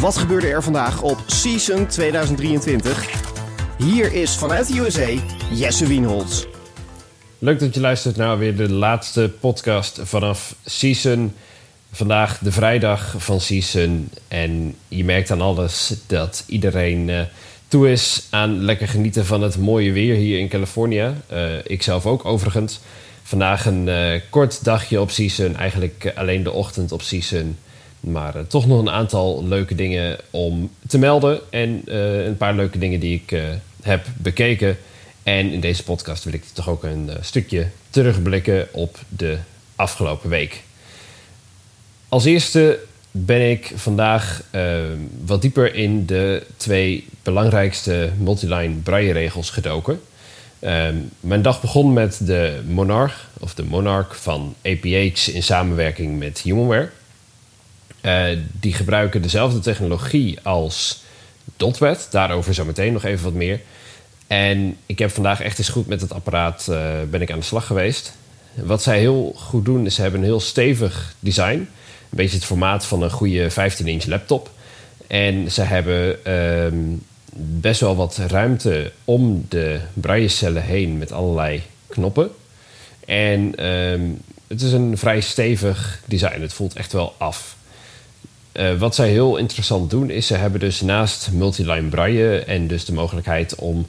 Wat gebeurde er vandaag op Season 2023? Hier is vanuit de USA Jesse Wienholz. Leuk dat je luistert naar weer de laatste podcast vanaf Season. Vandaag de vrijdag van Season. En je merkt aan alles dat iedereen uh, toe is aan lekker genieten van het mooie weer hier in Californië. Uh, ik zelf ook overigens. Vandaag een uh, kort dagje op Season. Eigenlijk alleen de ochtend op Season. Maar uh, toch nog een aantal leuke dingen om te melden. En uh, een paar leuke dingen die ik uh, heb bekeken. En in deze podcast wil ik toch ook een stukje terugblikken op de afgelopen week. Als eerste ben ik vandaag wat dieper in de twee belangrijkste multiline braille-regels gedoken. Um, mijn dag begon met de Monarch, of de Monarch van APH in samenwerking met Humanware. Uh, die gebruiken dezelfde technologie als Dotwet. Daarover zometeen nog even wat meer. En ik heb vandaag echt eens goed met het apparaat uh, ben ik aan de slag geweest. Wat zij heel goed doen, is ze hebben een heel stevig design. Een beetje het formaat van een goede 15-inch laptop. En ze hebben um, best wel wat ruimte om de braillecellen heen met allerlei knoppen. En um, het is een vrij stevig design. Het voelt echt wel af. Uh, wat zij heel interessant doen, is ze hebben dus naast multiline braille en dus de mogelijkheid om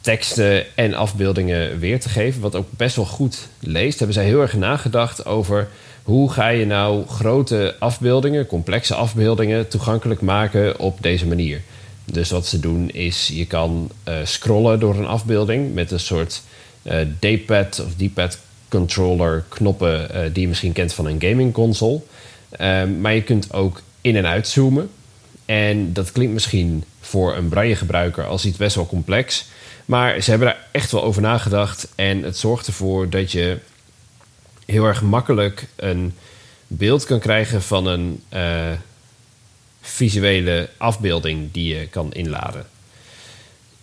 teksten en afbeeldingen weer te geven, wat ook best wel goed leest, hebben zij heel erg nagedacht over hoe ga je nou grote afbeeldingen, complexe afbeeldingen, toegankelijk maken op deze manier. Dus wat ze doen is, je kan uh, scrollen door een afbeelding met een soort uh, D-pad of D-pad controller knoppen die je misschien kent van een gaming console. maar je kunt ook in- en uitzoomen. En dat klinkt misschien voor een braille gebruiker als iets best wel complex. Maar ze hebben daar echt wel over nagedacht. En het zorgt ervoor dat je heel erg makkelijk een beeld kan krijgen van een uh, visuele afbeelding die je kan inladen.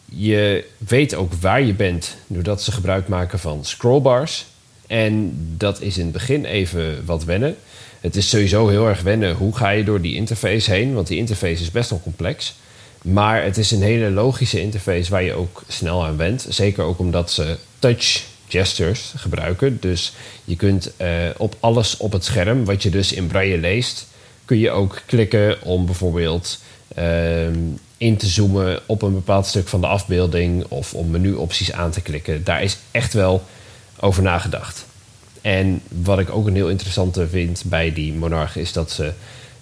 Je weet ook waar je bent doordat ze gebruik maken van scrollbars. En dat is in het begin even wat wennen. Het is sowieso heel erg wennen hoe ga je door die interface heen, want die interface is best wel complex. Maar het is een hele logische interface waar je ook snel aan went. Zeker ook omdat ze touch gestures gebruiken. Dus je kunt uh, op alles op het scherm, wat je dus in braille leest, kun je ook klikken om bijvoorbeeld uh, in te zoomen op een bepaald stuk van de afbeelding of om menuopties aan te klikken. Daar is echt wel over nagedacht. En wat ik ook een heel interessante vind bij die Monarch is dat ze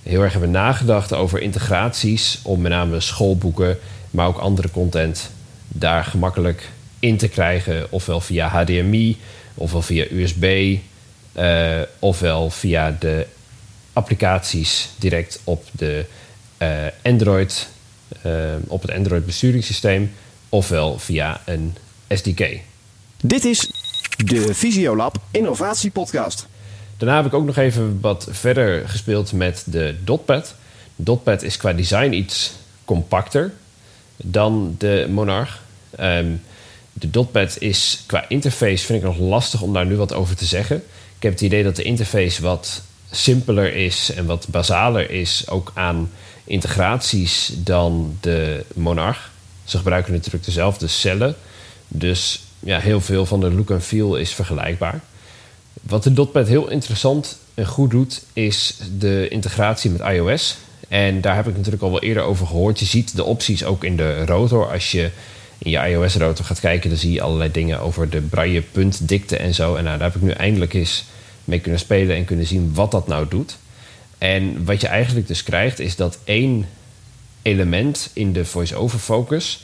heel erg hebben nagedacht over integraties om met name schoolboeken, maar ook andere content daar gemakkelijk in te krijgen, ofwel via HDMI, ofwel via USB, uh, ofwel via de applicaties direct op de uh, Android, uh, op het Android besturingssysteem, ofwel via een SDK. Dit is de Visiolab Innovatie Podcast. Daarna heb ik ook nog even wat verder gespeeld met de Dotpad. Dotpad is qua design iets compacter dan de Monarch. Um, de Dotpad is qua interface vind ik nog lastig om daar nu wat over te zeggen. Ik heb het idee dat de interface wat simpeler is en wat basaler is, ook aan integraties dan de Monarch. Ze gebruiken natuurlijk dezelfde cellen. Dus ja, heel veel van de look en feel is vergelijkbaar. Wat de Dotpad heel interessant en goed doet, is de integratie met iOS. En daar heb ik natuurlijk al wel eerder over gehoord. Je ziet de opties ook in de rotor. Als je in je iOS-rotor gaat kijken, dan zie je allerlei dingen over de braille puntdikte en zo. En nou, daar heb ik nu eindelijk eens mee kunnen spelen en kunnen zien wat dat nou doet. En wat je eigenlijk dus krijgt, is dat één element in de voice-over focus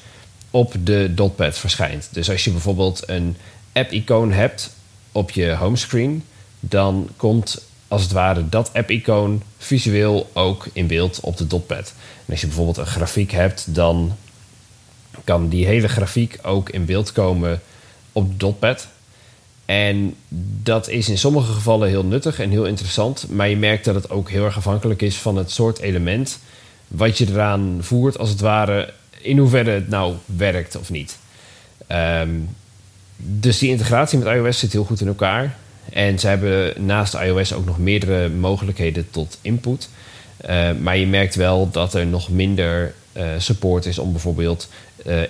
op de dotpad verschijnt. Dus als je bijvoorbeeld een app-icoon hebt op je homescreen, dan komt als het ware dat app-icoon visueel ook in beeld op de dotpad. En als je bijvoorbeeld een grafiek hebt, dan kan die hele grafiek ook in beeld komen op de dotpad. En dat is in sommige gevallen heel nuttig en heel interessant, maar je merkt dat het ook heel erg afhankelijk is van het soort element wat je eraan voert, als het ware in hoeverre het nou werkt of niet. Um, dus die integratie met iOS zit heel goed in elkaar. En ze hebben naast iOS ook nog meerdere mogelijkheden tot input. maar je merkt wel dat er nog minder support is om bijvoorbeeld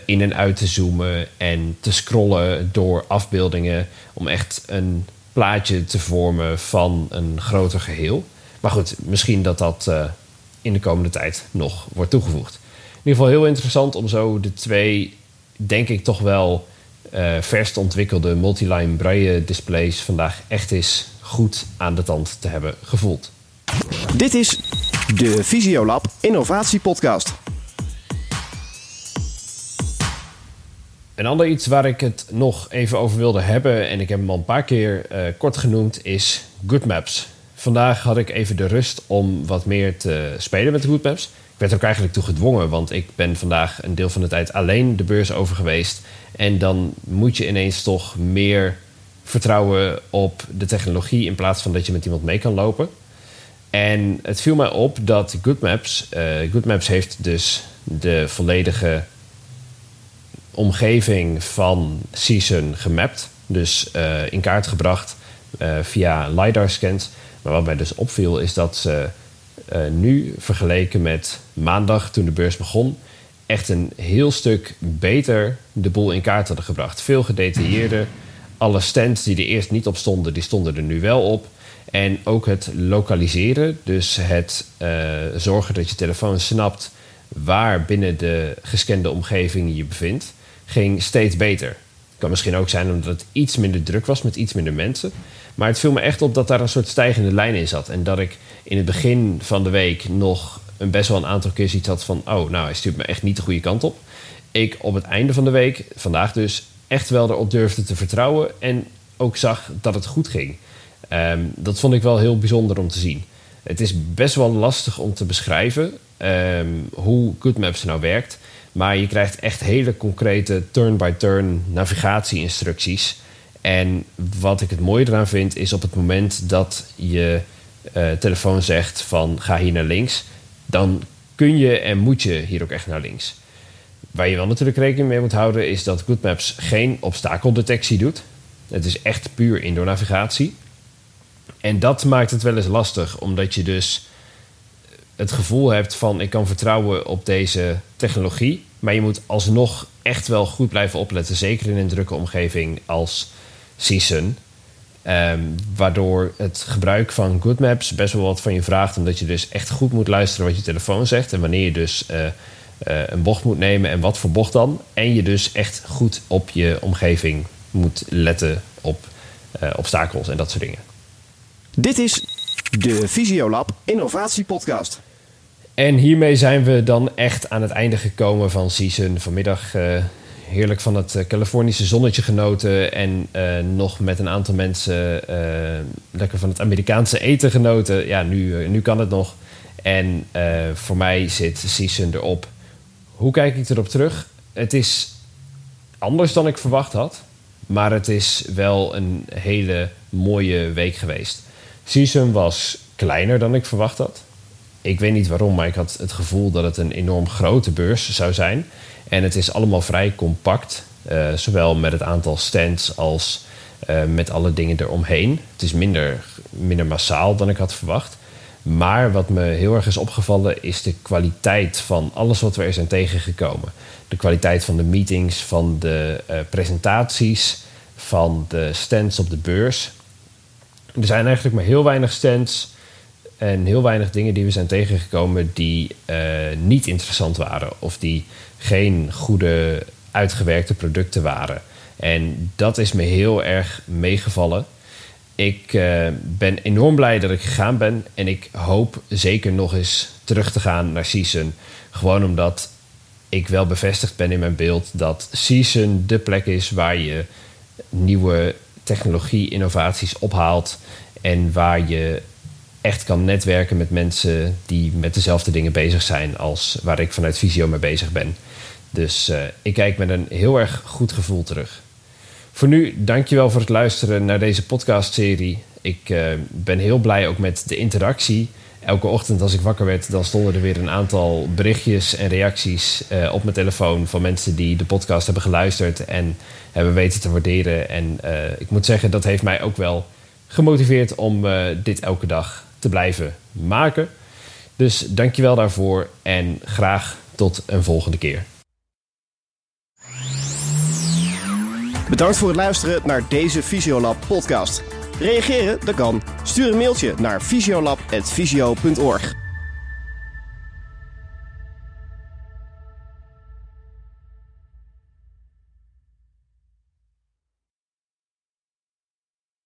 in en uit te zoomen en te scrollen door afbeeldingen om echt een plaatje te vormen van een groter geheel. Maar goed, misschien dat dat in de komende tijd nog wordt toegevoegd. In ieder geval heel interessant om zo de twee, denk ik toch wel uh, verst ontwikkelde multiline braille displays vandaag echt eens goed aan de tand te hebben gevoeld. Dit is de Visiolab Innovatie Podcast. Een ander iets waar ik het nog even over wilde hebben, en ik heb hem al een paar keer uh, kort genoemd, is GoodMaps. Vandaag had ik even de rust om wat meer te spelen met de GoodMaps. Ik werd ook eigenlijk toe gedwongen, want ik ben vandaag een deel van de tijd alleen de beurs over geweest. En dan moet je ineens toch meer vertrouwen op de technologie in plaats van dat je met iemand mee kan lopen. En het viel mij op dat GoodMaps, uh, GoodMaps heeft dus de volledige omgeving van Season gemapt. Dus uh, in kaart gebracht uh, via LiDAR-scans. Maar wat mij dus opviel is dat ze uh, nu vergeleken met maandag toen de beurs begon, echt een heel stuk beter de boel in kaart hadden gebracht. Veel gedetailleerder. Alle stands die er eerst niet op stonden, die stonden er nu wel op. En ook het lokaliseren, dus het uh, zorgen dat je telefoon snapt waar binnen de gescande omgeving je bevindt, ging steeds beter. Kan misschien ook zijn omdat het iets minder druk was met iets minder mensen. Maar het viel me echt op dat daar een soort stijgende lijn in zat. En dat ik in het begin van de week nog een best wel een aantal keer zoiets had van... oh, nou, hij stuurt me echt niet de goede kant op. Ik op het einde van de week, vandaag dus, echt wel erop durfde te vertrouwen... en ook zag dat het goed ging. Um, dat vond ik wel heel bijzonder om te zien. Het is best wel lastig om te beschrijven um, hoe GoodMaps nou werkt... maar je krijgt echt hele concrete turn-by-turn navigatie-instructies... En wat ik het mooie eraan vind, is op het moment dat je uh, telefoon zegt van ga hier naar links, dan kun je en moet je hier ook echt naar links. Waar je wel natuurlijk rekening mee moet houden, is dat GoodMaps geen obstakeldetectie doet. Het is echt puur indoor navigatie. En dat maakt het wel eens lastig, omdat je dus het gevoel hebt van ik kan vertrouwen op deze technologie, maar je moet alsnog echt wel goed blijven opletten, zeker in een drukke omgeving als season. Um, waardoor het gebruik van Good Maps best wel wat van je vraagt. Omdat je dus echt goed moet luisteren wat je telefoon zegt. En wanneer je dus uh, uh, een bocht moet nemen en wat voor bocht dan. En je dus echt goed op je omgeving moet letten op uh, obstakels en dat soort dingen. Dit is de Visiolab Innovatie Podcast. En hiermee zijn we dan echt aan het einde gekomen van season. Vanmiddag heerlijk van het eh, Californische zonnetje genoten. En uh, nog met een aantal mensen lekker van het Amerikaanse eten genoten. Ja, nu, nu kan het nog. En voor mij zit Season erop. Hoe kijk ik erop terug? Het is anders dan ik verwacht had. Maar het is wel een hele mooie week geweest. Season was kleiner dan ik verwacht had. Ik weet niet waarom, maar ik had het gevoel dat het een enorm grote beurs zou zijn. En het is allemaal vrij compact, uh, zowel met het aantal stands als uh, met alle dingen eromheen. Het is minder, minder massaal dan ik had verwacht. Maar wat me heel erg is opgevallen is de kwaliteit van alles wat we er zijn tegengekomen. De kwaliteit van de meetings, van de uh, presentaties, van de stands op de beurs. Er zijn eigenlijk maar heel weinig stands en heel weinig dingen die we zijn tegengekomen die uh, niet interessant waren of die geen goede uitgewerkte producten waren. En dat is me heel erg meegevallen. Ik uh, ben enorm blij dat ik gegaan ben en ik hoop zeker nog eens terug te gaan naar Season. Gewoon omdat ik wel bevestigd ben in mijn beeld dat Season de plek is waar je nieuwe technologie, innovaties ophaalt en waar je echt kan netwerken met mensen die met dezelfde dingen bezig zijn als waar ik vanuit Visio mee bezig ben. Dus uh, ik kijk met een heel erg goed gevoel terug. Voor nu, dankjewel voor het luisteren naar deze podcastserie. Ik uh, ben heel blij ook met de interactie. Elke ochtend als ik wakker werd, dan stonden er weer een aantal berichtjes en reacties uh, op mijn telefoon van mensen die de podcast hebben geluisterd en hebben weten te waarderen. En ik moet zeggen, dat heeft mij ook wel gemotiveerd om dit elke dag te blijven maken. Dus dankjewel daarvoor en graag tot een volgende keer. Bedankt voor het luisteren naar deze Fysiolab podcast. Reageren? Dat kan. Stuur een mailtje naar fysiolab.fysio.org.